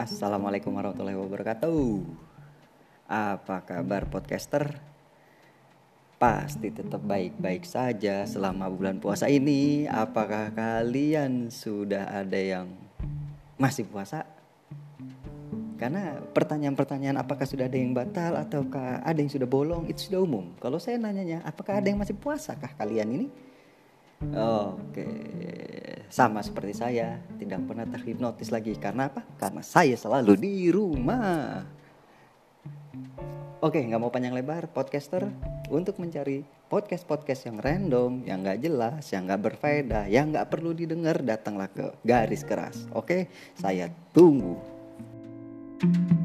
Assalamualaikum warahmatullahi wabarakatuh. Apa kabar podcaster? Pasti tetap baik-baik saja selama bulan puasa ini. Apakah kalian sudah ada yang masih puasa? Karena pertanyaan-pertanyaan apakah sudah ada yang batal ataukah ada yang sudah bolong itu sudah umum. Kalau saya nanyanya apakah ada yang masih puasa kah kalian ini? Oke, sama seperti saya, tidak pernah terhipnotis lagi. Karena apa? Karena saya selalu di rumah. Oke, nggak mau panjang lebar, podcaster untuk mencari podcast-podcast yang random, yang nggak jelas, yang nggak berfaedah, yang nggak perlu didengar, datanglah ke garis keras. Oke, saya tunggu. thank you